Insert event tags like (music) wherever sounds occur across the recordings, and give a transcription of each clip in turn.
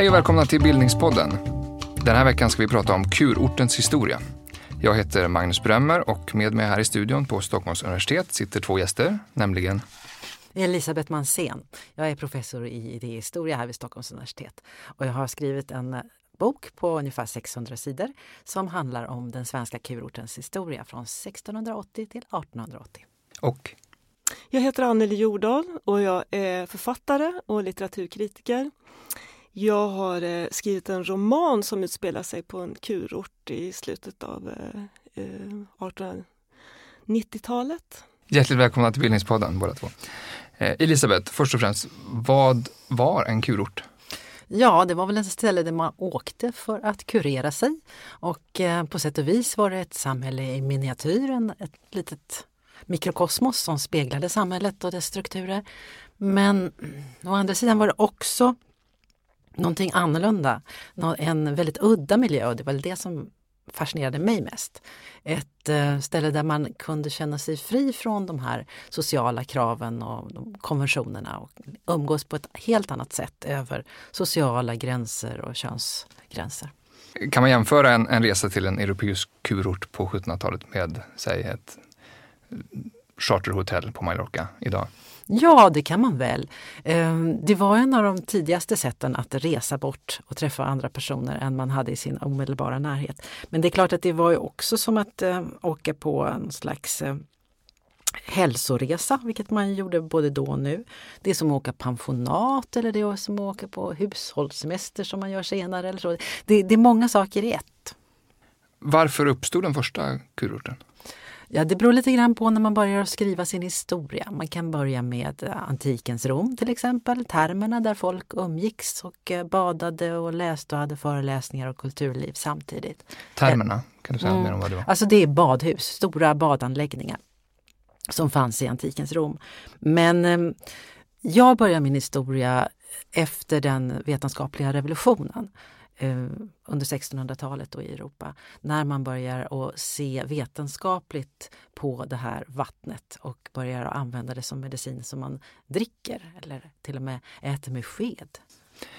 Hej och välkomna till Bildningspodden. Den här veckan ska vi prata om kurortens historia. Jag heter Magnus Brömmer och med mig här i studion på Stockholms universitet sitter två gäster, nämligen Elisabeth Mansén. Jag är professor i idéhistoria här vid Stockholms universitet och jag har skrivit en bok på ungefär 600 sidor som handlar om den svenska kurortens historia från 1680 till 1880. Och jag heter Anneli Jordahl och jag är författare och litteraturkritiker. Jag har eh, skrivit en roman som utspelar sig på en kurort i slutet av 1890-talet. Eh, Hjärtligt välkomna till Bildningspodden båda två. Eh, Elisabeth, först och främst, vad var en kurort? Ja, det var väl ett ställe där man åkte för att kurera sig. Och eh, på sätt och vis var det ett samhälle i miniatyren, ett litet mikrokosmos som speglade samhället och dess strukturer. Men å andra sidan var det också någonting annorlunda, en väldigt udda miljö och det var det som fascinerade mig mest. Ett eh, ställe där man kunde känna sig fri från de här sociala kraven och konventionerna och umgås på ett helt annat sätt över sociala gränser och könsgränser. Kan man jämföra en, en resa till en europeisk kurort på 1700-talet med, säg ett charterhotell på Mallorca idag? Ja, det kan man väl. Ehm, det var en av de tidigaste sätten att resa bort och träffa andra personer än man hade i sin omedelbara närhet. Men det är klart att det var ju också som att ehm, åka på en slags ehm, hälsoresa, vilket man gjorde både då och nu. Det är som att åka pensionat eller det är som att åka på hushållssemester som man gör senare. Eller så. Det, det är många saker i ett. Varför uppstod den första kurorten? Ja, det beror lite grann på när man börjar skriva sin historia. Man kan börja med eh, antikens Rom till exempel, termerna där folk umgicks och eh, badade och läste och hade föreläsningar och kulturliv samtidigt. Termerna, kan du säga mm. mer om vad det var? Alltså det är badhus, stora badanläggningar som fanns i antikens Rom. Men eh, jag börjar min historia efter den vetenskapliga revolutionen. Eh, under 1600-talet i Europa när man börjar att se vetenskapligt på det här vattnet och börjar att använda det som medicin som man dricker eller till och med äter med sked.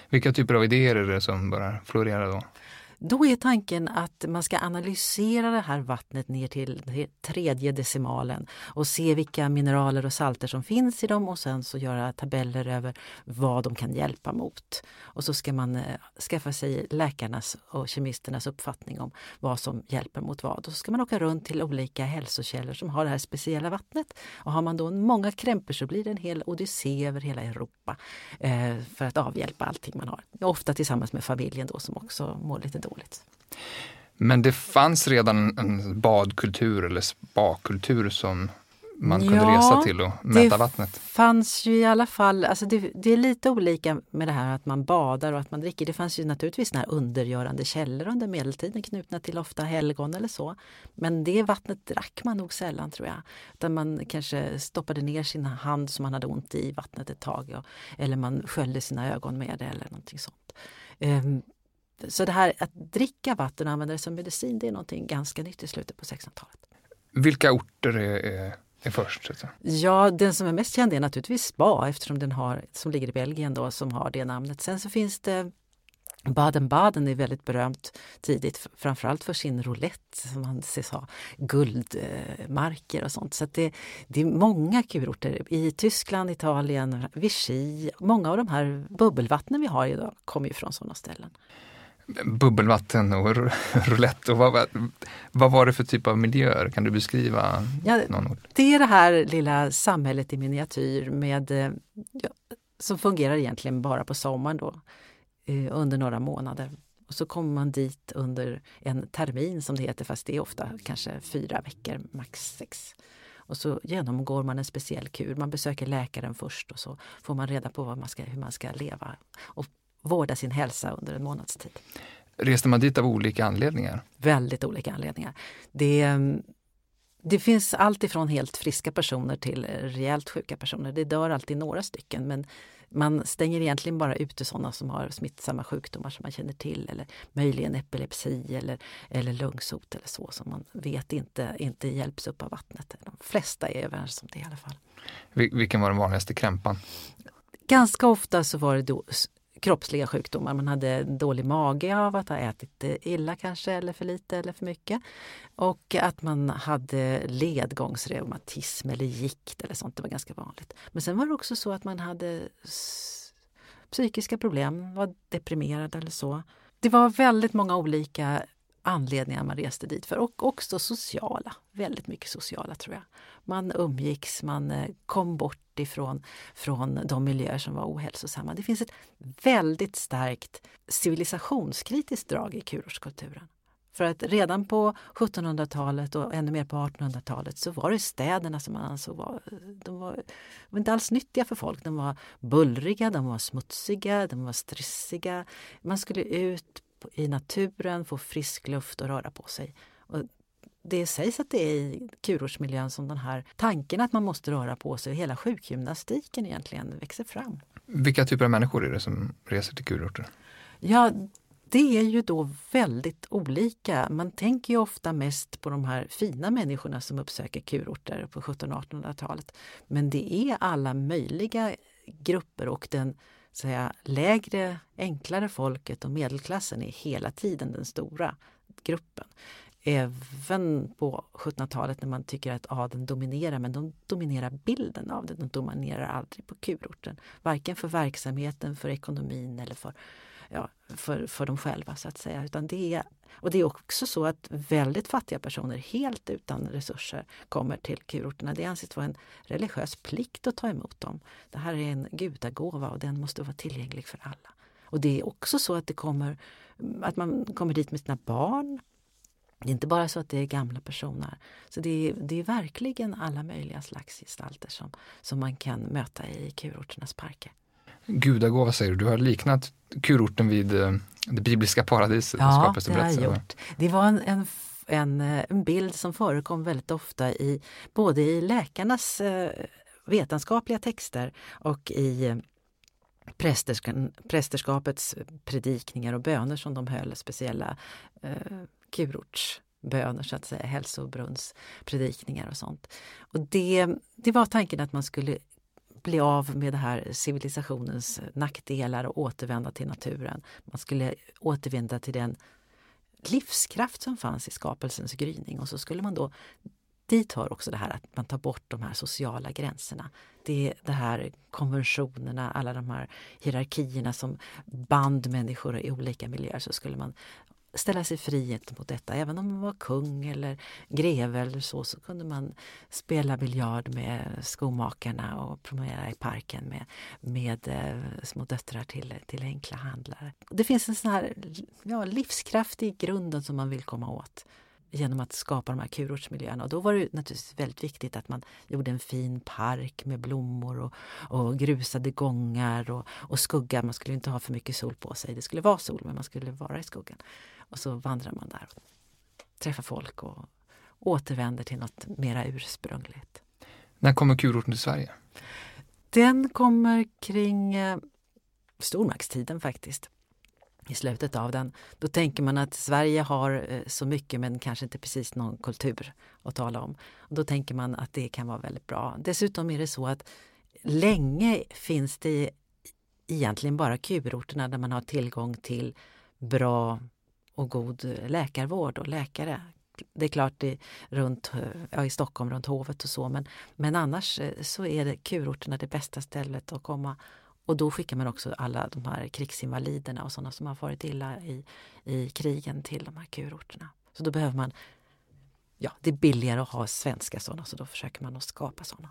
Vilka typer av idéer är det som börjar florera då? Då är tanken att man ska analysera det här vattnet ner till tredje decimalen och se vilka mineraler och salter som finns i dem och sen så göra tabeller över vad de kan hjälpa mot. Och så ska man eh, skaffa sig läkarnas och kemisternas uppfattning om vad som hjälper mot vad. Och så ska man åka runt till olika hälsokällor som har det här speciella vattnet. Och har man då många krämpor så blir det en hel odyssé över hela Europa eh, för att avhjälpa allting man har. Ofta tillsammans med familjen då som också mår lite dåligt dåligt. Men det fanns redan en badkultur eller spakultur som man kunde ja, resa till och mäta vattnet? Det fanns ju i alla fall, alltså det, det, är lite olika med det här att man badar och att man dricker. Det fanns ju naturligtvis här undergörande källor under medeltiden knutna till ofta helgon eller så. Men det vattnet drack man nog sällan tror jag. Utan man kanske stoppade ner sin hand som man hade ont i vattnet ett tag. Och, eller man sköljde sina ögon med det eller någonting sånt. Um, så det här att dricka vatten och använda det som medicin, det är någonting ganska nytt i slutet på 1600-talet. Vilka orter är, är, först? Ja, den som är mest känd är naturligtvis Spa eftersom den har, som ligger i Belgien då, som har det namnet. Sen så finns det Baden-Baden är väldigt berömt tidigt, framförallt för sin roulette som anses ha guldmarker och sånt. Så det, det, är många kurorter. I Tyskland, Italien, Vichy. Många av de här bubbelvattnen vi har idag kommer ju från sådana ställen bubbelvatten och roulette. Och vad, vad var det för typ av miljöer? Kan du beskriva ja, någon ord? Det är det här lilla samhället i miniatyr med, eh, ja, som fungerar egentligen bara på sommaren då, eh, under några månader. Och så kommer man dit under en termin som det heter, fast det är ofta kanske fyra veckor, max sex. Och så genomgår man en speciell kur. Man besöker läkaren först och så får man reda på vad man ska, hur man ska leva. Och vårda sin hälsa under en månads tid. Reste man dit av olika anledningar? Väldigt olika anledningar. Det, mm, det finns allt ifrån helt friska personer till rejält sjuka personer. Det dör alltid några stycken men man stänger egentligen bara ute sådana som har smittsamma sjukdomar som man känner till eller möjligen epilepsi eller, eller lungsot eller så som man vet inte, inte hjälps upp av vattnet. De flesta är överens om det i alla fall. Vilken var den vanligaste krämpan? Ganska ofta så var det då kroppsliga sjukdomar. Man hade dålig mage av att ha ätit eh, illa kanske eller för lite eller för mycket. Och att man hade ledgångsreumatism eller gikt eller sånt. Det var ganska vanligt. Men sen var det också så att man hade psykiska problem, var deprimerad eller så. Det var väldigt många olika anledningar man reste dit för och också sociala, väldigt mycket sociala tror jag. Man umgicks, man eh, kom bort ifrån från de miljöer som var ohälsosamma. Det finns ett väldigt starkt civilisationskritiskt drag i kurortskulturen. För att redan på 1700-talet och ännu mer på 1800-talet så var det städerna som man ansåg var, de var, var inte alls nyttiga för folk. De var bullriga, de var smutsiga, de var stressiga. Man skulle ut i naturen, få frisk luft och röra på sig. Och det sägs att det är i kurortsmiljön som den här tanken att man måste röra på sig och hela sjukgymnastiken egentligen växer fram. Vilka typer av människor är det som reser till kurorter? Ja, det är ju då väldigt olika. Man tänker ju ofta mest på de här fina människorna som uppsöker kurorter på 1700 och 1800-talet. Men det är alla möjliga grupper och den säga, lägre, enklare folket och medelklassen är hela tiden den stora gruppen. Även på 1700-talet när man tycker att adeln dominerar, men de dominerar bilden av det. De dominerar aldrig på kurorten. Varken för verksamheten, för ekonomin eller för ja, för, för dem själva så att säga. Utan det är, och det är också så att väldigt fattiga personer helt utan resurser kommer till kurorterna. Det anses vara en religiös plikt att ta emot dem. Det här är en gudagåva och den måste vara tillgänglig för alla. Och det är också så att, det kommer, att man kommer dit med sina barn. Det är inte bara så att det är gamla personer. Så det är, det är verkligen alla möjliga slags gestalter som, som man kan möta i kurorternas parker. Gudagåva säger du, du har liknat kurorten vid eh, det bibliska paradiset. Ja, det har jag gjort. Det var en, en, en, eh, en, bild som förekom väldigt ofta i både i läkarnas eh, vetenskapliga texter och i prästerskapets predikningar och böner som de höll, speciella eh, kurortsböner, så att säga, Hälsobrunnspredikningar och sånt. Och det, det var tanken att man skulle bli av med det här civilisationens nackdelar och återvända till naturen. Man skulle återvända till den livskraft som fanns i skapelsens gryning och så skulle man då Dit hör också det här att man tar bort de här sociala gränserna. Det är de här konventionerna, alla de här hierarkierna som band människor i olika miljöer. Så skulle man ställa sig fri mot detta. Även om man var kung eller greve eller så, så kunde man spela biljard med skomakarna och promenera i parken med, med eh, små döttrar till, till enkla handlare. Det finns en sån här ja, livskraft i grunden som man vill komma åt genom att skapa de här kurortsmiljöerna. Och då var det naturligtvis väldigt viktigt att man gjorde en fin park med blommor och, och grusade gångar och, och skugga. Man skulle inte ha för mycket sol på sig. Det skulle vara sol, men man skulle vara i skuggan. Och så vandrar man där och träffar folk och återvänder till något mera ursprungligt. När kommer kurorten till Sverige? Den kommer kring eh, stormaktstiden faktiskt. I slutet av den. Då tänker man att Sverige har eh, så mycket men kanske inte precis någon kultur att tala om. Och då tänker man att det kan vara väldigt bra. Dessutom är det så att länge finns det egentligen bara kurorterna där man har tillgång till bra och god eh, läkarvård och läkare. Det är klart det runt, eh, ja, i Stockholm runt hovet och så men, men annars eh, så är det kurorterna det bästa stället att komma. Och då skickar man också alla de här krigsinvaliderna och sådana som har varit illa i, i krigen till de här kurorterna. Så då behöver man ja, det är billigare att ha svenska sådana så då försöker man att skapa sådana.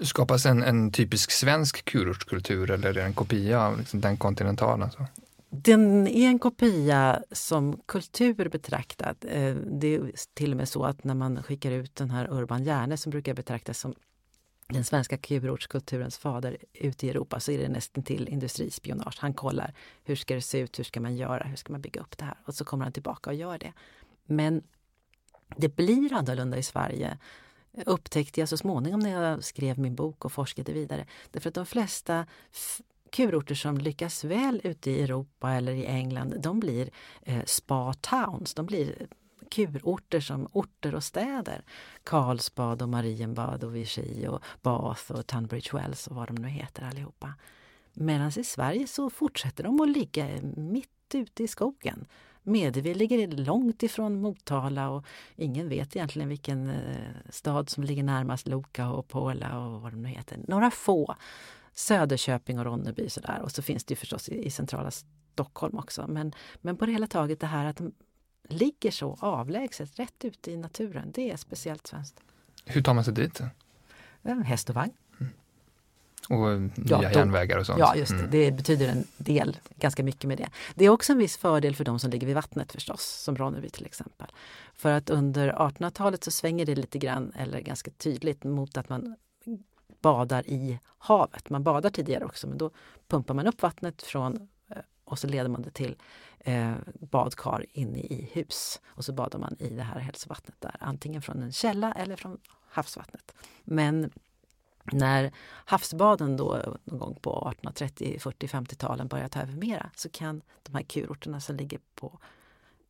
Skapas en, en typisk svensk kurortskultur eller är det en kopia av liksom den kontinentala? Så? Den är en kopia som kultur betraktad. Eh, det är till och med så att när man skickar ut den här Urban Järne som brukar betraktas som den svenska kurortskulturens fader ute i Europa så är det nästan till industrispionage. Han kollar hur ska det se ut, hur ska man göra, hur ska man bygga upp det här? Och så kommer han tillbaka och gör det. Men det blir annorlunda i Sverige upptäckte jag så småningom när jag skrev min bok och forskade vidare. Därför att de flesta kurorter som lyckas väl ute i Europa eller i England, de blir eh, spa towns. De blir kurorter som orter och städer. Karlsbad och Marienbad och Vichy och Bath och Tunbridge Wells och vad de nu heter allihopa. Medan i Sverige så fortsätter de att ligga mitt ute i skogen. Medevi ligger långt ifrån Motala och ingen vet egentligen vilken eh, stad som ligger närmast Loka och Pola och vad de nu heter. Några få. Söderköping och Ronneby sådär. Och så finns det ju förstås i, i centrala Stockholm också. Men, men på det hela taget det här att de ligger så avlägset, rätt ute i naturen, det är speciellt svenskt. Hur tar man sig dit? Häst och vagn. Och nya Ja, järnvägar och sånt? Ja, just det. Mm. Det betyder en del, ganska mycket med det. Det är också en viss fördel för de som ligger vid vattnet förstås, som Ronneby till exempel. För att under 1800-talet så svänger det lite grann, eller ganska tydligt, mot att man badar i havet. Man badar tidigare också, men då pumpar man upp vattnet från eh, och så leder man det till eh, badkar inne i hus. Och så badar man i det här hälsovattnet där, antingen från en källa eller från havsvattnet. Men när havsbaden då eh, någon gång på 1830, 40, 50-talen börjar ta över mera så kan de här kurorterna som ligger på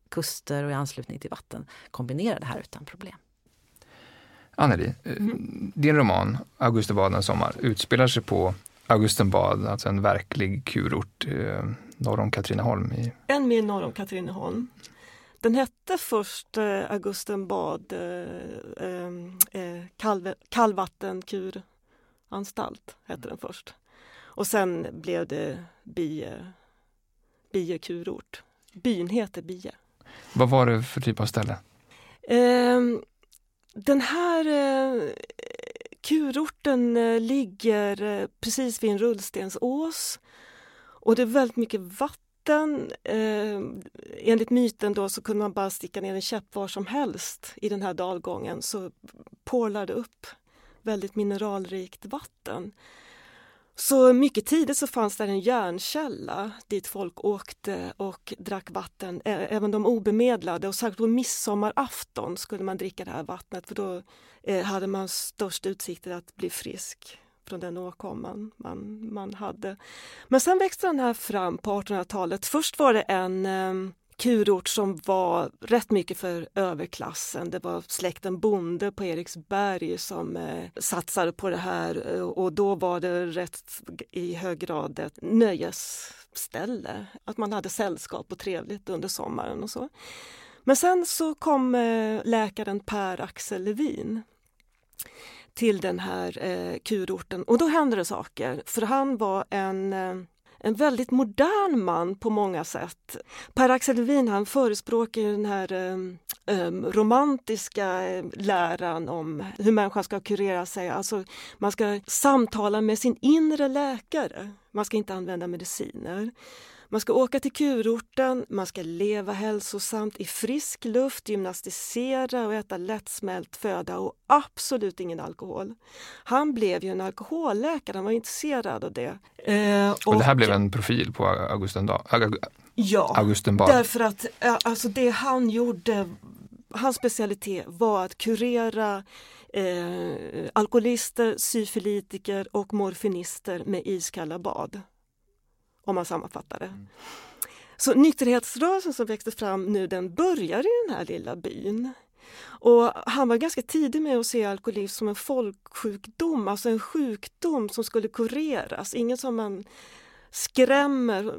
kuster och i anslutning till vatten kombinera det här utan problem. Anneli, eh, din roman Augustenbadens sommar utspelar sig på Augustenbad, alltså en verklig kurort eh, norr om Katrineholm. I, En mil norr om Katrineholm. Den hette först eh, Augustenbad eh, eh, kall, kallvattenkuranstalt. Hette den först. Och sen blev det Bie, Bie kurort. Byn heter Bie. vad var det för typ av ställe? Ehm, den här eh, kurorten eh, ligger eh, precis vid en rullstensås och det är väldigt mycket vatten. Eh, enligt myten då så kunde man bara sticka ner en käpp var som helst i den här dalgången så porlar det upp väldigt mineralrikt vatten. Så mycket tidigt så fanns där en järnkälla dit folk åkte och drack vatten, även de obemedlade. Och särskilt på midsommarafton skulle man dricka det här vattnet för då eh, hade man störst utsikter att bli frisk från den åkomman man, man hade. Men sen växte den här fram på 1800-talet. Först var det en eh, kurort som var rätt mycket för överklassen. Det var släkten Bonde på Eriksberg som eh, satsade på det här eh, och då var det rätt i hög grad ett nöjesställe. Att man hade sällskap och trevligt under sommaren och så. Men sen så kom eh, läkaren Per Axel Levin till den här eh, kurorten och då hände det saker för han var en eh, en väldigt modern man på många sätt. Per-Axel Levin han förespråkar den här eh, romantiska ehm, läran om hur människan ska kurera sig. Alltså man ska samtala med sin inre läkare. Man ska inte använda mediciner. Man ska åka till kurorten, man ska leva hälsosamt i frisk luft, gymnastisera och äta lättsmält föda och absolut ingen alkohol. Han blev ju en alkoholläkare, han var intresserad av det. Eh, Och det här blev en profil på Augustendag, Aug- Ja, Augustenbad. därför att eh, alltså det han gjorde, hans specialitet var att kurera eh, alkoholister, syfilitiker och morfinister med iskalla bad. Om man sammanfattar det. Så nykterhetsrörelsen som växte fram nu den börjar i den här lilla byn. Och han var ganska tidig med att se alkoholism som en folksjukdom, alltså en sjukdom som skulle kureras. Ingen som man skrämmer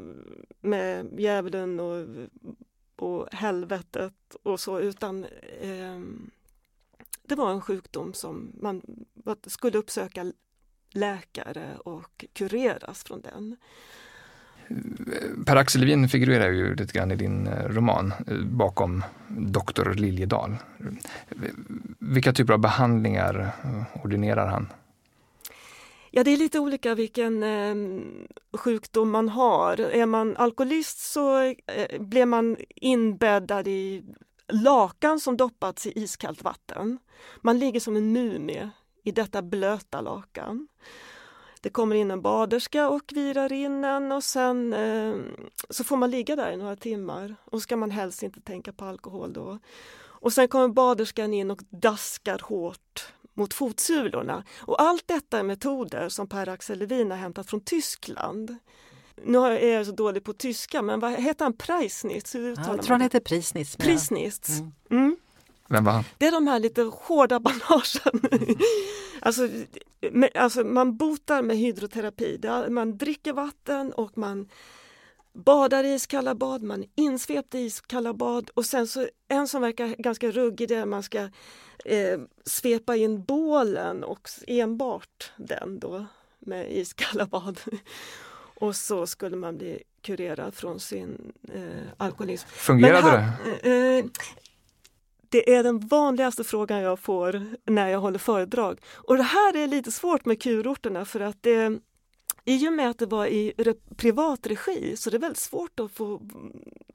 med djävulen och, och helvetet och så utan eh, det var en sjukdom som man skulle uppsöka läkare och kureras från den. Per-Axel Levin figurerar ju lite grann i din eh, roman eh, bakom doktor Liljedahl. Vilka typer av behandlingar eh, ordinerar han? Ja, det är lite olika vilken eh, sjukdom man har. Är man alkoholist så eh, blir man inbäddad i lakan som doppats i iskallt vatten. Man ligger som en mumie i detta blöta lakan. Det kommer in en baderska och virar in en och sen eh, så får man ligga där i några timmar och ska man helst inte tänka på alkohol då. Och sen kommer baderskan in och daskar hårt mot fotsulorna. Och allt detta är metoder som Per-Axel Levin har hämtat från Tyskland. Nu är jag så dålig på tyska, men vad heter han? Preisnitz? Hur Ja, jag tror han heter Prisnitz. Prisnitz. Mm. Mm. Vem var han? Det är de här lite hårda (laughs) bandagen. alltså, med, alltså man botar med hydroterapi. Är, man dricker vatten och man badar i iskalla bad, man är insvept i iskalla bad och sen så en som verkar ganska ruggig det är att man ska eh, svepa in bålen och enbart den då med iskalla bad. (laughs) och så skulle man bli kurerad från sin eh, alkoholism. Fungerade här, det? Eh, det är den vanligaste frågan jag får när jag håller föredrag. Och det här är lite svårt med kurorterna för att det i och med att det var i privat regi så det är väldigt svårt att få,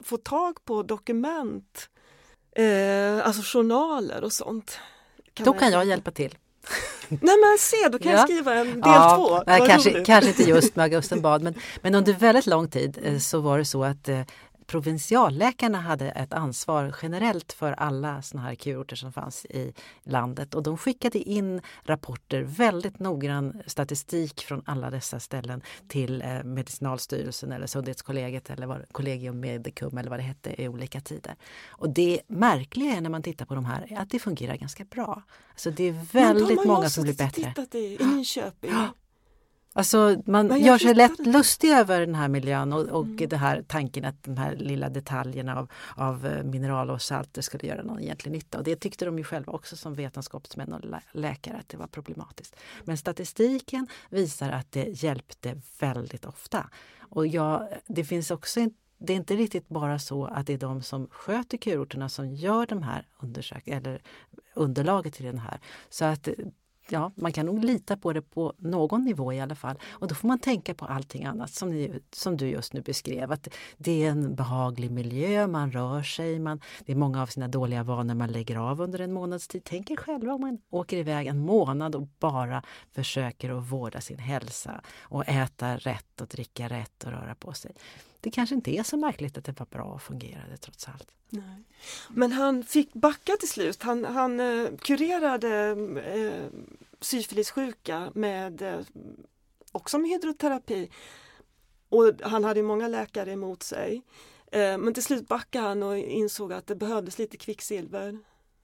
få tag på dokument, eh, alltså journaler och sånt. Kan då kan jag hjälpa till. (laughs) Nej men se, då kan ja. jag skriva en del ja, två. Nej, kanske, kanske inte just (laughs) med Augustenbad men, men under väldigt lång tid eh, så var det så att eh, provinsialläkarna hade ett ansvar generellt för alla såna här kurorter som fanns i landet och de skickade in rapporter, väldigt noggrann statistik från alla dessa ställen till eh, Medicinalstyrelsen eller Sundhetskollegiet eller vad, Collegium Medicum eller vad det hette i olika tider. Och det märkliga är när man tittar på de här att det fungerar ganska bra. Så det är väldigt många som blir bättre. tittat i, i Nyköping. Alltså man gör sig lätt lustig över den här miljön och, och mm. det här tanken att de här lilla detaljerna av, av eh, mineral och salter skulle göra någon egentlig nytta. Och det tyckte de ju själva också som vetenskapsmän och läkare att det var problematiskt. Men statistiken visar att det hjälpte väldigt ofta. Och jag, det finns också en det är inte riktigt bara så att det är de som sköter kurorterna som gör de här undersökningarna eller underlaget till den här. Så att ja, man kan nog lita på det på någon nivå i alla fall. Och då får man tänka på allting annat som, ni, som du just nu beskrev. Att det är en behaglig miljö, man rör sig, man, det är många av sina dåliga vanor man lägger av under en månads tid. Tänk er själva om man åker iväg en månad och bara försöker att vårda sin hälsa och äta rätt och dricka rätt och röra på sig. Det kanske inte är så märkligt att det var bra och fungerade trots allt. Nej. Men han fick backa till slut. Han, han eh, kurerade eh, syfilissjuka med eh, också med hydroterapi. Och han hade många läkare emot sig. Eh, men till slut backade han och insåg att det behövdes lite kvicksilver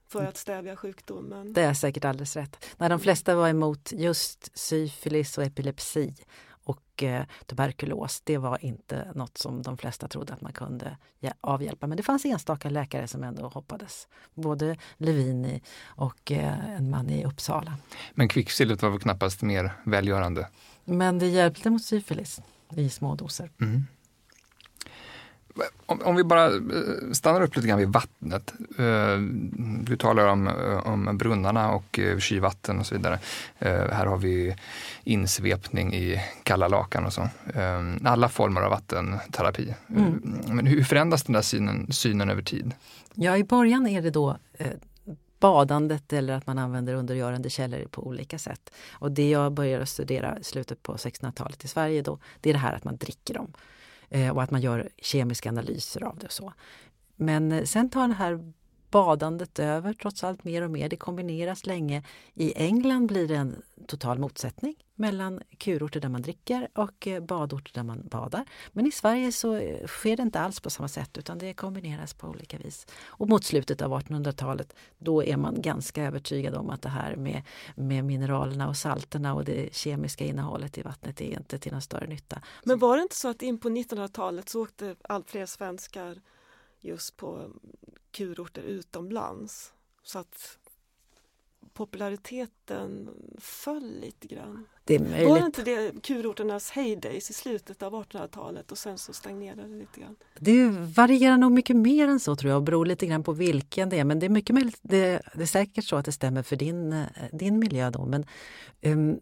för att stävja sjukdomen. Det är säkert alldeles rätt. När de flesta var emot just syfilis och epilepsi och eh, tuberkulos, det var inte något som de flesta trodde att man kunde avhjälpa. Men det fanns enstaka läkare som ändå hoppades. Både Levini och eh, en man i Uppsala. Men kvicksilvret var väl knappast mer välgörande? Men det hjälpte mot syfilis i små doser. Mm. Om, om, vi bara eh, stannar upp lite grann vid vattnet. Eh, du talar om, eh, om brunnarna och kylvatten och så vidare. Här har vi insvepning i kalla lakan och så. Alla former av vattenterapi. Mm. Men hur förändras den där synen, synen över tid? Ja, i början är det då badandet eller att man använder undergörande källor på olika sätt. Och det jag började studera i slutet på 1600-talet i Sverige då, det är det här att man dricker dem. Eh, och att man gör kemiska analyser av det och så. Men eh, sen tar den här badandet över trots allt mer och mer. Det kombineras länge. I England blir det en total motsättning mellan kurorter där man dricker och eh, badorter där man badar. Men i Sverige så eh, sker det inte alls på samma sätt utan det kombineras på olika vis. Och mot slutet av 1800-talet då är man ganska övertygad om att det här med, med mineralerna och salterna och det kemiska innehållet i vattnet är inte till någon större nytta. Men var det inte så att in på 1900-talet så åkte allt fler svenskar just på kurorter utomlands. Så att populariteten föll lite grann. Det är möjligt. Var inte det kurorternas heydays i slutet av 1800-talet och sen så stagnerade det lite grann? Det varierar nog mycket mer än så tror jag och beror lite grann på vilken det är. Men det är mycket möjligt, det, det är säkert så att det stämmer för din, eh, din miljö då. Men um,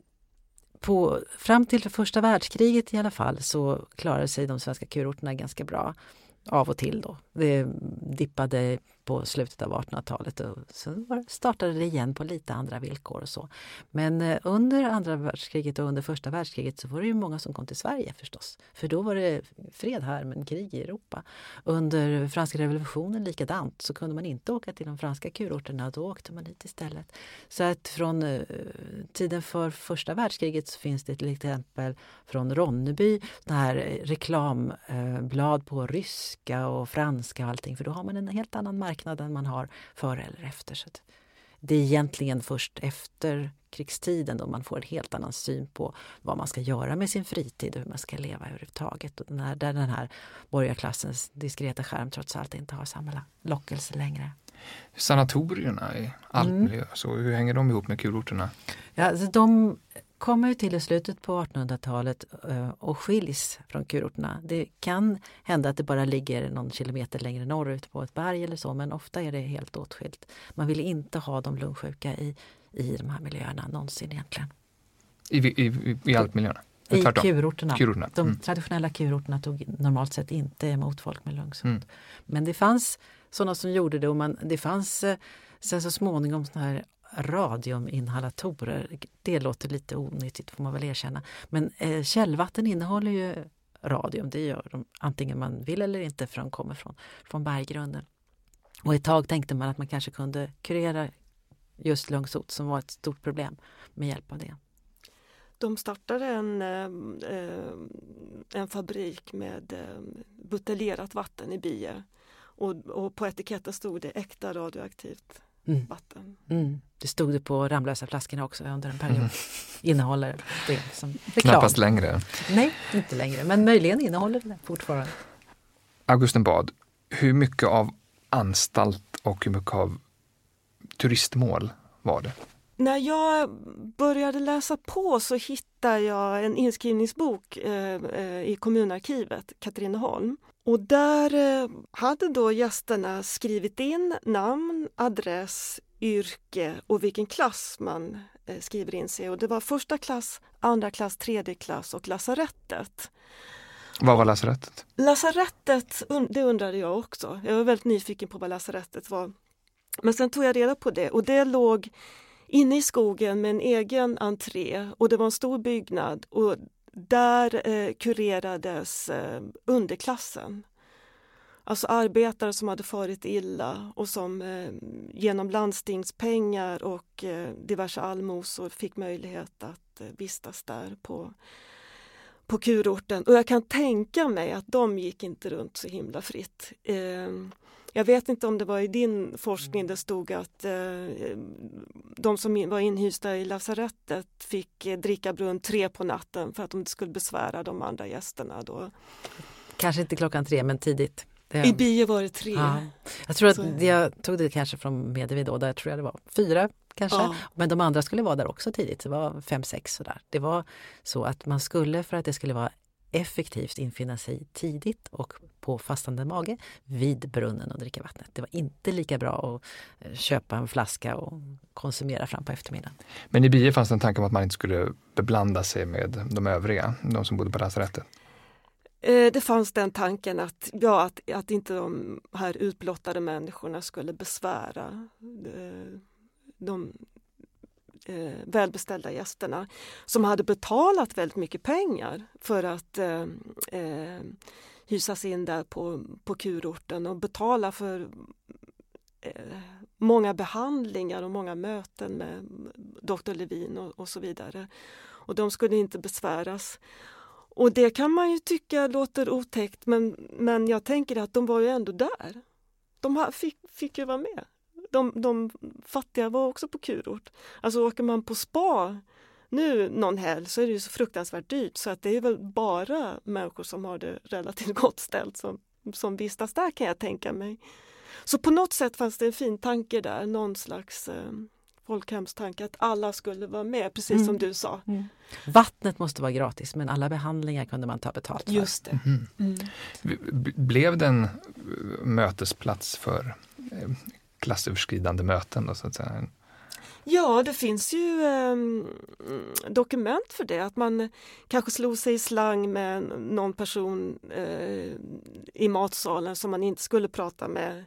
på, fram till första världskriget i alla fall så klarade sig de svenska kurorterna ganska bra av och till då. Det dippade på slutet av 1800-talet och så startade det igen på lite andra villkor och så. Men eh, under andra världskriget och under första världskriget så var det ju många som kom till Sverige förstås. För då var det fred här men krig i Europa. Under franska revolutionen likadant så kunde man inte åka till de franska kurorterna, då åkte man hit istället. Så att från eh, tiden för första världskriget så finns det till exempel från Ronneby det här reklamblad på ryska och franska franska och allting för då har man en helt annan marknad än man har före eller efter. Så det är egentligen först efter krigstiden då man får en helt annan syn på vad man ska göra med sin fritid och hur man ska leva överhuvudtaget. Och när, där den här borgarklassens diskreta skärm trots allt inte har samma lockelse längre. Sanatorierna i alpmiljö, mm. så hur hänger de ihop med kurorterna? Ja, alltså de kommer ju till i slutet på 1800-talet eh, och skiljs från kurorterna. Det kan hända att det bara ligger någon kilometer längre norrut på ett berg eller så men ofta är det helt åtskilt. Man vill inte ha de lungsjuka i, i de här miljöerna någonsin egentligen. I, i, i alpmiljöerna? I kurorterna. kurorterna. De mm. traditionella kurorterna tog normalt sett inte emot folk med lungsot. Mm. Men det fanns sådana som gjorde det och man, det fanns eh, sen så småningom såna här radiuminhalatorer. Det låter lite onyttigt får man väl erkänna. Men eh, källvatten innehåller ju radium, det gör de antingen man vill eller inte för de kommer från, från berggrunden. Och ett tag tänkte man att man kanske kunde kurera just lungsot som var ett stort problem med hjälp av det. De startade en, eh, en fabrik med eh, buteljerat vatten i Bie och, och på etiketten stod det äkta radioaktivt mm. vatten. Mm. Det stod det på Ramlösa flaskorna också under en period. Mm. Innehåller det som reklam. Knappast längre. Nej, inte längre, men möjligen innehåller det fortfarande. Augustenbad, hur mycket av anstalt och hur mycket av turistmål var det? När jag började läsa på så hittade jag en inskrivningsbok eh, eh i kommunarkivet, Katrineholm. Och där eh, hade då gästerna skrivit in namn, adress, yrke och vilken klass man eh, skriver in sig och det var första klass, andra klass, tredje klass och lasarettet. Vad var lasarettet? Lasarettet, det undrade jag också. Jag var väldigt nyfiken på vad lasarettet var. Men sen tog jag reda på det och det låg inne i skogen med en egen entré och det var en stor byggnad och där eh, kurerades eh, underklassen. Alltså arbetare som hade farit illa och som eh, genom landstingspengar och eh, diverse allmosor fick möjlighet att eh, vistas där på, på kurorten. Och jag kan tänka mig att de gick inte runt så himla fritt. Ehm, jag vet inte om det var i din forskning det stod att eh, de som var inhysta i lasarettet fick eh, dricka brunn tre på natten för att de skulle besvära de andra gästerna. Då. Kanske inte klockan tre men tidigt. Det, I bio var det tre. Ja. Jag tror att så. jag tog det kanske från Medevi då, där tror jag det var fyra kanske. Ja. Men de andra skulle vara där också tidigt, det var fem, sex sådär. Det var så att man skulle för att det skulle vara effektivt infinna sig tidigt och på fastande mage vid brunnen och dricka vattnet. Det var inte lika bra att eh, köpa en flaska och konsumera fram på eftermiddagen. Men i Bie fanns det en tanke om att man inte skulle beblanda sig med de övriga, de som bodde på lasarettet? Eh, det fanns den tanken att, ja, att, att inte de här utblottade människorna skulle besvära eh, de eh, välbeställda gästerna som hade betalat väldigt mycket pengar för att eh, eh, hysas in där på, på kurorten och betala för eh, många behandlingar och många möten med doktor Levin och, och, så vidare. Och de skulle inte besväras. Och det kan man ju tycka låter otäckt men, men jag tänker att de var ju ändå där. De fick, fick ju vara med de, de fattiga var också på kurort. Alltså åker man på spa nu någon helg så är det ju så fruktansvärt dyrt så att det är väl bara människor som har det relativt (laughs) gott ställt som, som vistas där kan jag tänka mig. Så på något sätt fanns det en fin tanke där, någon slags eh, folkhemstanke att alla skulle vara med, precis mm. som du sa. Mm. Vattnet måste vara gratis men alla behandlingar kunde man ta betalt för. Just det. Mm. mm. Blev det en mötesplats för eh, klassöverskridande möten då, så att säga? Ja, det finns ju eh, dokument för det, att man kanske slog sig i slang med någon person eh, i matsalen som man inte skulle prata med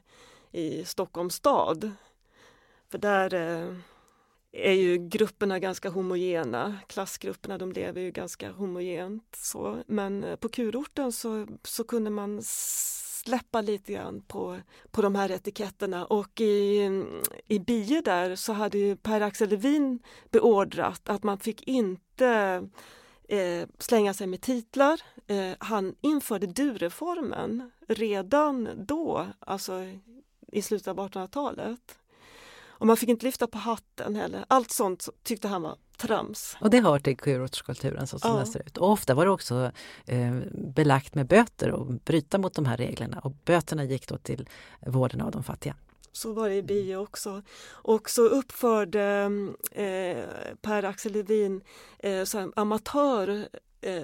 i Stockholms stad. För där eh, är ju grupperna ganska homogena, klassgrupperna de lever ju ganska homogent. Så. Men eh, på kurorten så, så kunde man släppa lite grann på, på de här etiketterna och i, i Bie där så hade ju Per-Axel Levin beordrat att man fick inte eh, slänga sig med titlar. Eh, han införde du-reformen redan då, alltså i slutet av 1800-talet. Och man fick inte lyfta på hatten heller. Allt sånt tyckte han var trams. Och det hör till kurortskulturen så som ja. den ser ut. Och ofta var det också eh, belagt med böter att bryta mot de här reglerna och böterna gick då till vården av de fattiga. Så var det i bio också. Och så uppförde eh, Per-Axel Levin eh, amatör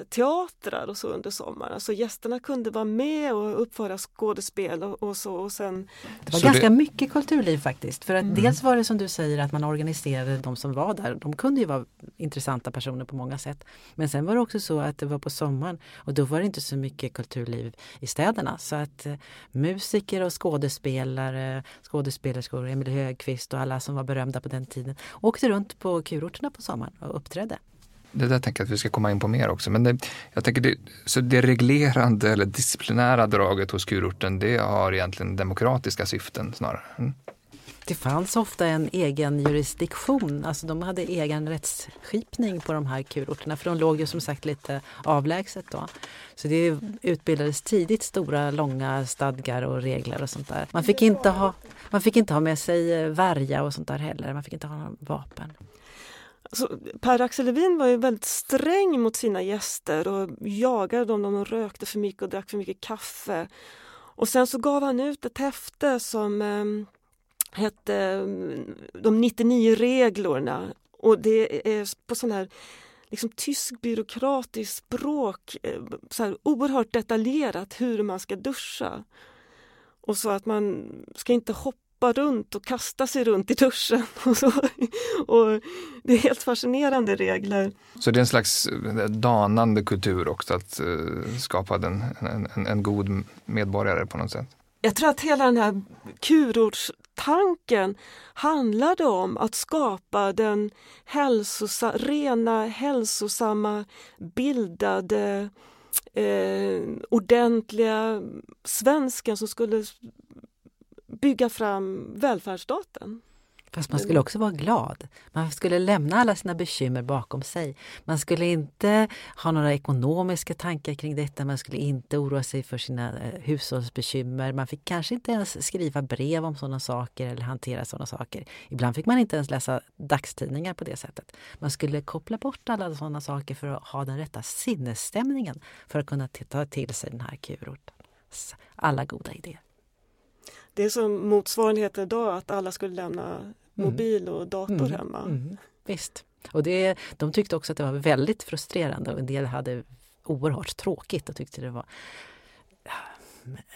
teatrar och så under sommaren. Så gästerna kunde vara med och uppföra skådespel och, och så. Och sen... Det var så ganska det... mycket kulturliv faktiskt. För att mm. dels var det som du säger att man organiserade de som var där. De kunde ju vara intressanta personer på många sätt. Men sen var det också så att det var på sommaren och då var det inte så mycket kulturliv i städerna. Så att eh, musiker och skådespelare, skådespelerskor, Emil Högqvist och alla som var berömda på den tiden åkte runt på kurorterna på sommaren och uppträdde det där tänker jag att vi ska komma in på mer också. Men det, jag tänker det, så det reglerande eller disciplinära draget hos kurorten, det har egentligen demokratiska syften snarare. Mm. Det fanns ofta en egen jurisdiktion, alltså de hade egen rättsskipning på de här kurorterna för de låg ju som sagt lite avlägset då. Så det utbildades tidigt stora långa stadgar och regler och sånt där. Man fick inte ha, man fick inte ha med sig värja och sånt där heller, man fick inte ha vapen. Alltså, Per-Axel Levin var ju väldigt sträng mot sina gäster och jagade dem om de rökte för mycket och drack för mycket kaffe. Och sen så gav han ut ett häfte som eh, hette ehm, De 99 reglerna och det är på sån här liksom tysk byråkratiskt språk, eh, så här oerhört detaljerat hur man ska duscha. Och så att man ska inte hoppa hoppa runt och kasta sig runt i duschen. (laughs) Och så. Och det är helt fascinerande regler. Så det är en slags eh, danande kultur också att uh, skapa den, en, en, god medborgare på något sätt? Jag tror att hela den här kurordstanken handlade om att skapa den hälsosa, rena, hälsosamma, bildade eh, ordentliga svensken som skulle bygga fram välfärdsstaten. Fast man skulle också vara glad. Man skulle lämna alla sina bekymmer bakom sig. Man skulle inte ha några ekonomiska tankar kring detta. Man skulle inte oroa sig för sina eh, hushållsbekymmer. Man fick kanske inte ens skriva brev om sådana saker eller hantera sådana saker. Ibland fick man inte ens läsa dagstidningar på det sättet. Man skulle koppla bort alla sådana saker för att ha den rätta sinnesstämningen för att kunna ta till sig den här kurortens alla goda idéer. Det är som motsvarigheten idag att alla skulle lämna mm. mobil och dator mm. hemma. Mm. Visst. Och det, de tyckte också att det var väldigt frustrerande och en del hade oerhört tråkigt och tyckte det var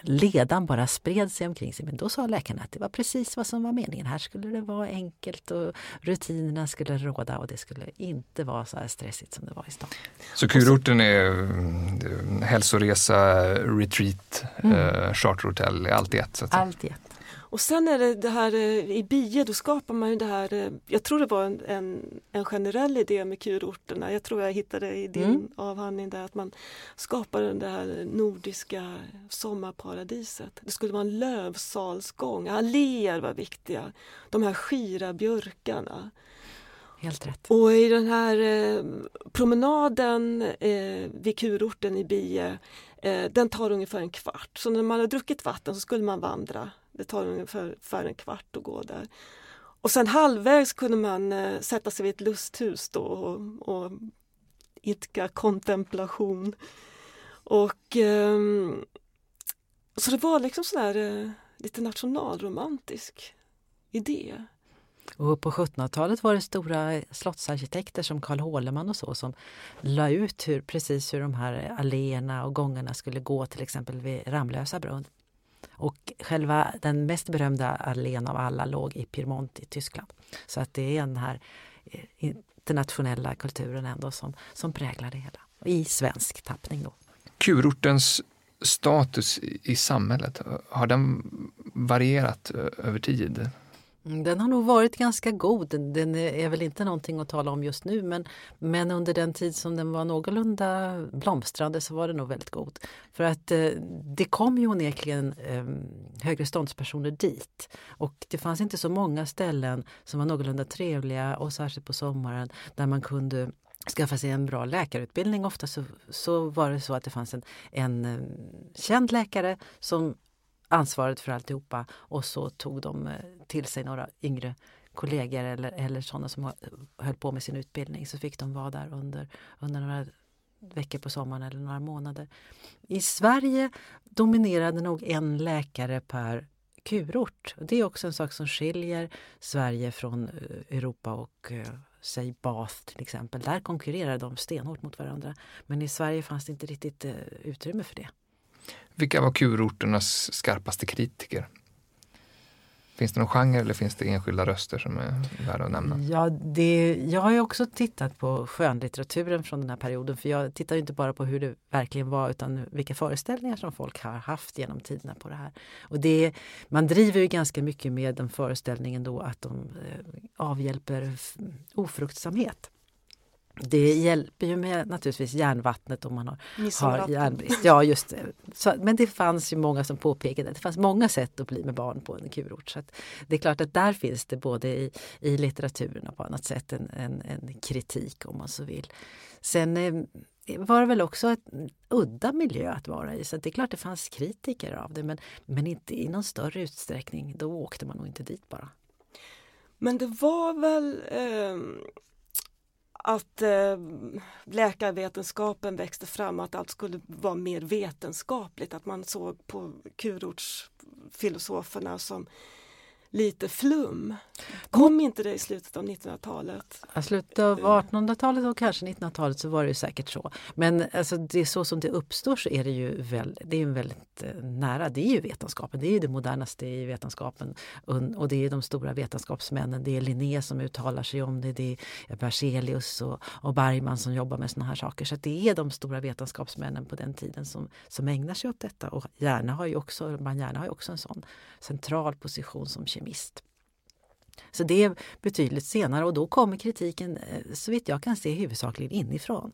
ledan bara spred sig omkring sig. Men då sa läkarna att det var precis vad som var meningen. Här skulle det vara enkelt och rutinerna skulle råda och det skulle inte vara så här stressigt som det var i stan. Så kurorten är mm, hälsoresa, retreat, mm. eh, charterhotell, allt i ett? Allt i ett. Och sen är det det här eh, i Bie, då skapar man ju det här, eh, jag tror det var en, en, en generell idé med kurorterna, jag tror jag hittade i din mm. avhandling där att man skapade det här nordiska sommarparadiset. Det skulle vara en lövsalsgång, alléer var viktiga, de här skira björkarna. Helt rätt. Och i den här eh, promenaden eh, vid kurorten i Bie, eh, den tar ungefär en kvart. Så när man har druckit vatten så skulle man vandra det tar ungefär en kvart att gå där. Och sen halvvägs kunde man eh, sätta sig vid ett lusthus då och, och idka kontemplation. Och eh, Så det var liksom sådär eh, lite nationalromantisk idé. Och på 1700-talet var det stora slottsarkitekter som Carl Håleman och så som la ut hur, precis hur de här alléerna och gångarna skulle gå till exempel vid Ramlösa brunn. Och själva den mest berömda allén av alla låg i Piemont i Tyskland. Så att det är den här eh, internationella kulturen ändå som, som präglar det hela. I svensk tappning då. Kurortens status i samhället, har den varierat eh, över tid? Mm, den har nog varit ganska god. Den är väl inte någonting att tala om just nu men, men under den tid som den var någorlunda blomstrande så var den nog väldigt god. För att eh, det kom ju onekligen eh, högre ståndspersoner dit och det fanns inte så många ställen som var någorlunda trevliga och särskilt på sommaren där man kunde skaffa sig en bra läkarutbildning. Ofta så, så var det så att det fanns en, en ehm, känd läkare som ansvaret för alltihopa och så tog de eh, till sig några yngre kollegor eller, eller sådana som höll på med sin utbildning så fick de vara där under, under några veckor på sommaren eller några månader. I Sverige dominerade nog en läkare per kurort. Det är också en sak som skiljer Sverige från eh, Europa och eh, säg Bath till exempel. Där konkurrerar de stenhårt mot varandra. Men i Sverige fanns det inte riktigt utrymme för det. Vilka var kurorternas skarpaste kritiker? Finns det någon genre eller finns det enskilda röster som är värda att nämna? Ja, det, jag har ju också tittat på skönlitteraturen från den här perioden för jag tittar inte bara på hur det verkligen var utan vilka föreställningar som folk har haft genom tiderna på det här. Och det, man driver ju ganska mycket med den föreställningen då att de eh, avhjälper ofruktsamhet. Det hjälper ju med naturligtvis järnvattnet om man har, har järnbrist. Ja, just det. Så, men det fanns ju många som påpekade att det fanns många sätt att bli med barn på en kurort. Så det är klart att där finns det både i, i litteraturen och på annat sätt en, en, en kritik om man så vill. Sen eh, var det väl också en udda miljö att vara i. Så det är klart det fanns kritiker av det men, men inte i någon större utsträckning. Då åkte man nog inte dit bara. Men det var väl eh att eh, läkarvetenskapen växte fram, att allt skulle vara mer vetenskapligt, att man såg på kurortsfilosoferna som lite flum. Kom inte det i slutet av 1900-talet? I slutet av 1800-talet och kanske 1900-talet så var det säkert så. Men alltså, det är så som det uppstår så är det ju väl, det är väldigt eh, nära. Det är ju vetenskapen, det är ju det modernaste i vetenskapen. Och det är de stora vetenskapsmännen. Det är Linné som uttalar sig om det. Det är Berzelius och, och Bergman som jobbar med såna här saker. Så det är de stora vetenskapsmännen på den tiden som, som ägnar sig åt detta. Och gärna har ju också, man gärna har ju också en sån central position som kemi kemist. Så det är betydligt senare och då kommer kritiken, eh, så vitt jag kan se, huvudsakligen inifrån.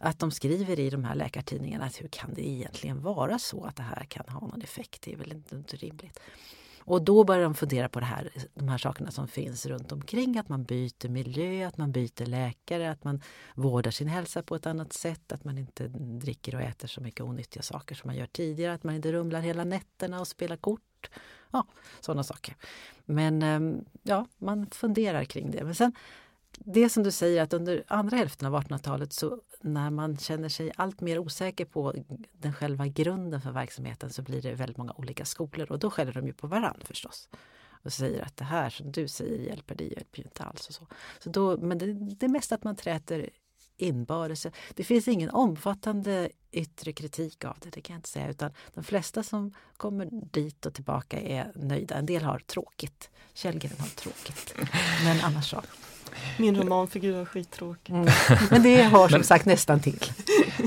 Att de skriver i de här läkartidningarna att hur kan det egentligen vara så att det här kan ha någon effekt? Det är väl inte rimligt. Och då börjar de fundera på det här, de här sakerna som finns runt omkring. Att man byter miljö, att man byter läkare, att man vårdar sin hälsa på ett annat sätt. Att man inte dricker och äter så mycket onyttiga saker som man gör tidigare. Att man inte rumlar hela nätterna och spelar kort. Ja, sådana saker. Men ehm, ja, man funderar kring det. Men sen, det som du säger att under andra hälften av 1800-talet så när man känner sig allt mer osäker på den själva grunden för verksamheten så blir det väldigt många olika skolor och då skäller de ju på varandra förstås. Och säger att det här som du säger hjälper, det hjälper ju inte alls. Och så. Så då, men det, det är mest att man träter inbördes. Det finns ingen omfattande yttre kritik av det, det kan jag inte säga. Utan de flesta som kommer dit och tillbaka är nöjda. En del har tråkigt. Källgren har tråkigt. Men annars så. Min romanfigur är skittråkig. Mm. Men det har som sagt nästan till.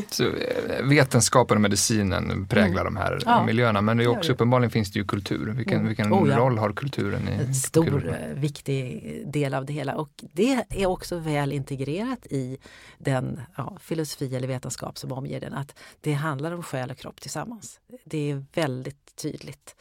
Så eh, vetenskapen och medicinen präglar mm. de här ja, miljöerna men det är också, det. uppenbarligen finns det ju kultur. Vilken, mm. vilken oh, ja. roll har kulturen i En stor kulturen? Eh, viktig del av det hela och det är också väl integrerat i den ja, filosofi eller vetenskap som omger den. Att det handlar om själ och kropp tillsammans. Det är väldigt tydligt.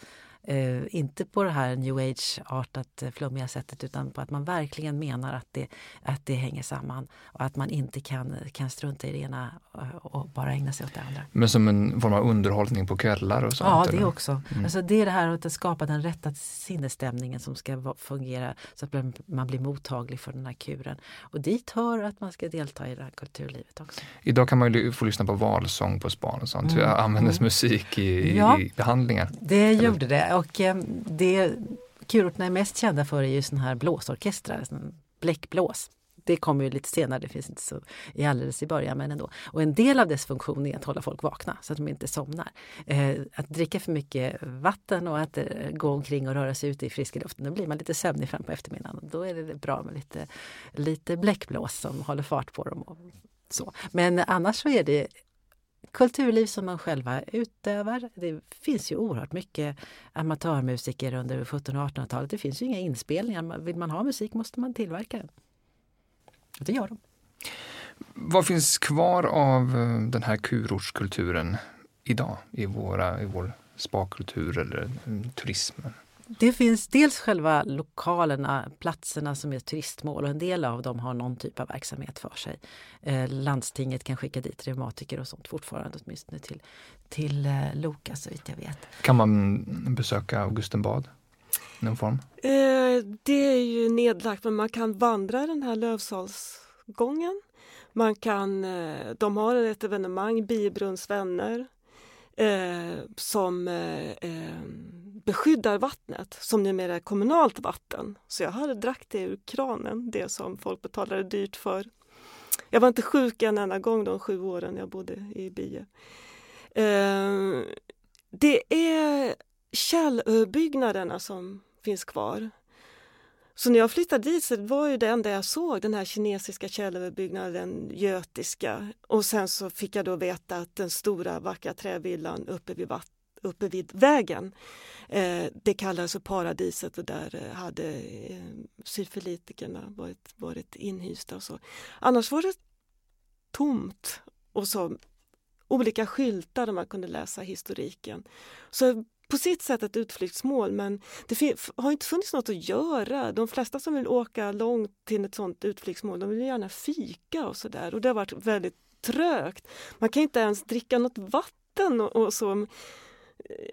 Uh, inte på det här new age-artat eh, flummiga sättet utan på att man verkligen menar att det, att det hänger samman och att man inte kan, kan strunta i det ena och, och bara ägna sig åt det andra. Men som en form av underhållning på kvällar och sånt? Ja, det eller? också. Mm. Alltså det är det här att skapa den rätta sinnesstämningen som ska fungera så att man blir mottaglig för den här kuren. Och dit hör att man ska delta i det här kulturlivet också. Idag kan man ju få lyssna på valsång på span och sånt. Mm. Användes mm. musik i, ja, i behandlingar? Det eller? gjorde det och eh, det kurorterna är mest kända för är ju såna här blåsorkestrar, bläckblås. Det kommer ju lite senare, det finns inte så i alldeles i början men ändå. Och en del av dess funktion är att hålla folk vakna så att de inte somnar. Eh, att dricka för mycket vatten och att eh, gå omkring och röra sig ute i friska luften, då blir man lite sömnig fram på eftermiddagen. Då är det bra med lite, lite bläckblås som håller fart på dem. Och så. Men annars så är det kulturliv som man själva utövar. Det finns ju oerhört mycket amatörmusiker under 1700 och 1800-talet. Det finns ju inga inspelningar. Vill man ha musik måste man tillverka den. Och det gör de. Vad finns kvar av eh, den här kurortskulturen idag i, våra, i vår spakultur eller eh, turismen? Det finns dels själva lokalerna, platserna som är turistmål och en del av dem har någon typ av verksamhet för sig. Eh, landstinget kan skicka dit reumatiker och sånt fortfarande åtminstone till, till eh, Loka så vitt jag vet. Kan man besöka Augustenbad? Någon form? Eh, det är ju nedlagt men man kan vandra den här Lövsalsgången. Man kan, eh, de har ett evenemang, Biobrunns vänner, eh, som eh, eh, beskyddar vattnet som numera är kommunalt vatten. Så jag hade drack det ur kranen, det som folk betalade dyrt för. Jag var inte sjuk en enda gång de sju åren jag bodde i Bie. Eh, det är källbyggnaderna som finns kvar. Så när jag flyttade dit så var ju det enda jag såg den här kinesiska källöverbyggnaden, götiska. Och sen så fick jag då veta att den stora vackra trävillan uppe vid, vattnet uppe vid vägen, eh, det kallades för paradiset och där eh, hade eh, syfilitikerna varit, varit inhysta. Och så. Annars var det tomt och så olika skyltar där man kunde läsa historiken. Så på sitt sätt ett utflyktsmål men det har inte funnits något att göra. De flesta som vill åka långt till ett sånt utflyktsmål de vill gärna fika och sådär och det har varit väldigt trögt. Man kan inte ens dricka något vatten och, och så.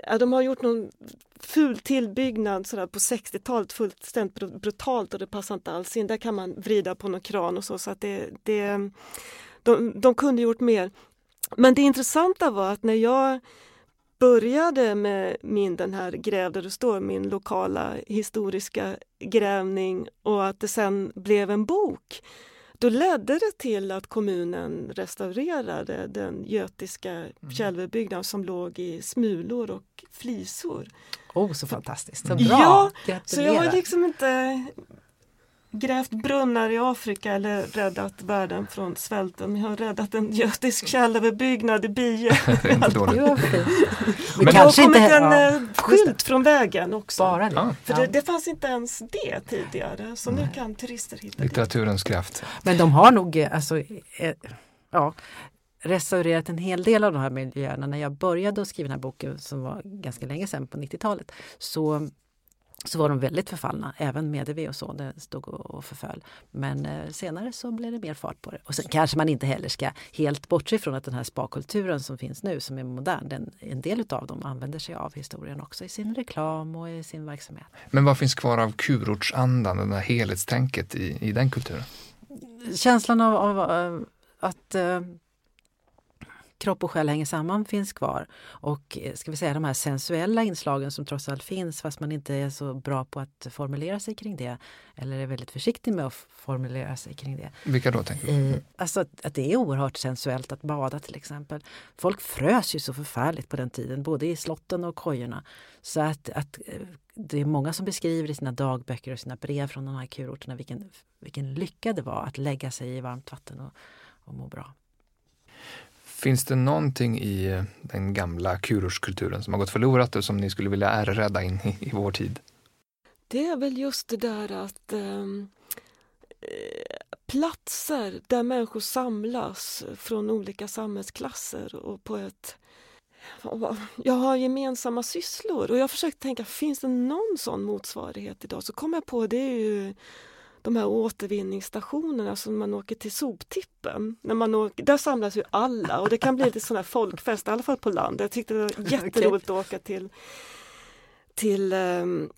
Ja, de har gjort någon ful tillbyggnad sådär på 60-talet fullständigt brutalt och det passar inte alls in. Där kan man vrida på någon kran och så. så att det, det, de, de kunde gjort mer. Men det intressanta var att när jag började med min den här Gräv där det står, min lokala historiska grävning och att det sen blev en bok. Då ledde det till att kommunen restaurerade den götiska mm. Kälvebyggnaden som låg i smulor och flisor. Oh, så fantastiskt, så bra! Ja, så jag har liksom inte grävt brunnar i Afrika eller räddat världen från svälten. Jag har räddat en götisk källerbyggnad i Bie. (laughs) det. Men, det har kommit en ja. Eh, skylt från vägen också. Bara det. För det, det, fanns inte ens det tidigare. Så nu kan turister hitta Litteraturens kraft. Men de har nog, eh, alltså, eh, ja, restaurerat en hel del av de här miljöerna. När jag började att skriva den här boken som var ganska länge sedan på 90-talet så så var de väldigt förfallna, även Medevi och så, det stod och förföll. Men eh, senare så blev det mer fart på det. Och sen kanske man inte heller ska helt bortse från att den här spakulturen som finns nu, som är modern, den, en del av dem använder sig av historien också i sin reklam och i sin verksamhet. Men vad finns kvar av kurortsandan, det där helhetstänket i, i den kulturen? Känslan av, av att eh, kropp och själ hänger samman finns kvar. Och eh, ska vi säga de här sensuella inslagen som trots allt finns fast man inte är så bra på att formulera sig kring det. Eller är väldigt försiktig med att formulera sig kring det. Vilka då tänker du? Alltså att, att, det är oerhört sensuellt att bada till exempel. Folk frös ju så förfärligt på den tiden, både i slotten och kojorna. Så att, att eh, det är många som beskriver i sina dagböcker och sina brev från de här kurorterna vilken, vilken lycka det var att lägga sig i varmt vatten och, och må bra. Finns det någonting i eh, den gamla kurortskulturen som har gått förlorat och som ni skulle vilja ärrädda in i, i vår tid? Det är väl just det där att ehm, eh, platser där människor samlas från olika samhällsklasser och på ett jag har gemensamma sysslor och jag försökte tänka, finns det någon sån motsvarighet idag? Så kom jag på, det är ju de här återvinningsstationerna som man åker till soptippen. När man åker, där samlas ju alla och det kan bli lite sån här folkfest, i alla fall på landet. Jag tyckte det var (laughs) jätteroligt att åka till, till ehm,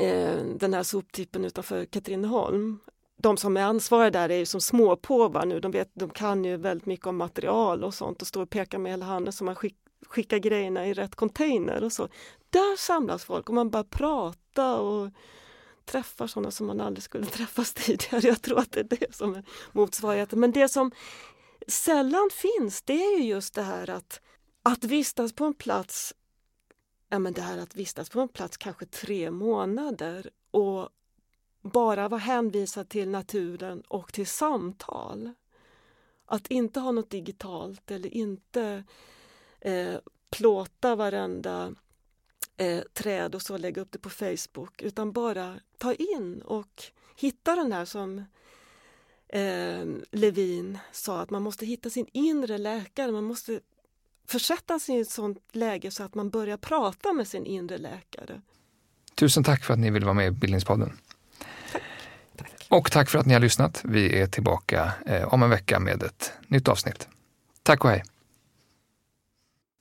eh, den här soptippen utanför Katrineholm. De som är ansvariga där är ju som småpåvar nu, de, vet, de kan ju väldigt mycket om material och sånt och står och pekar med hela handen så man skick, skickar grejerna i rätt container och så. Där samlas folk och man bara prata och träffar sådana som man aldrig skulle träffas (laughs) tidigare. Jag tror att det är det som är motsvarigheten. Men det som sällan finns det är ju just det här att, att vistas på en plats ja, men det här att vistas på en plats kanske tre månader och bara vara hänvisad till naturen och till samtal. Att inte ha något digitalt eller inte eh, plåta varenda eh, träd och så lägga upp det på Facebook utan bara ta in och hitta den här som eh, Levin sa att man måste hitta sin inre läkare. Man måste försätta sig i ett sånt läge så att man börjar prata med sin inre läkare. Tusen tack för att ni vill vara med i Bildningspodden. Och tack för att ni har lyssnat. Vi är tillbaka eh, om en vecka med ett nytt avsnitt. Tack och hej!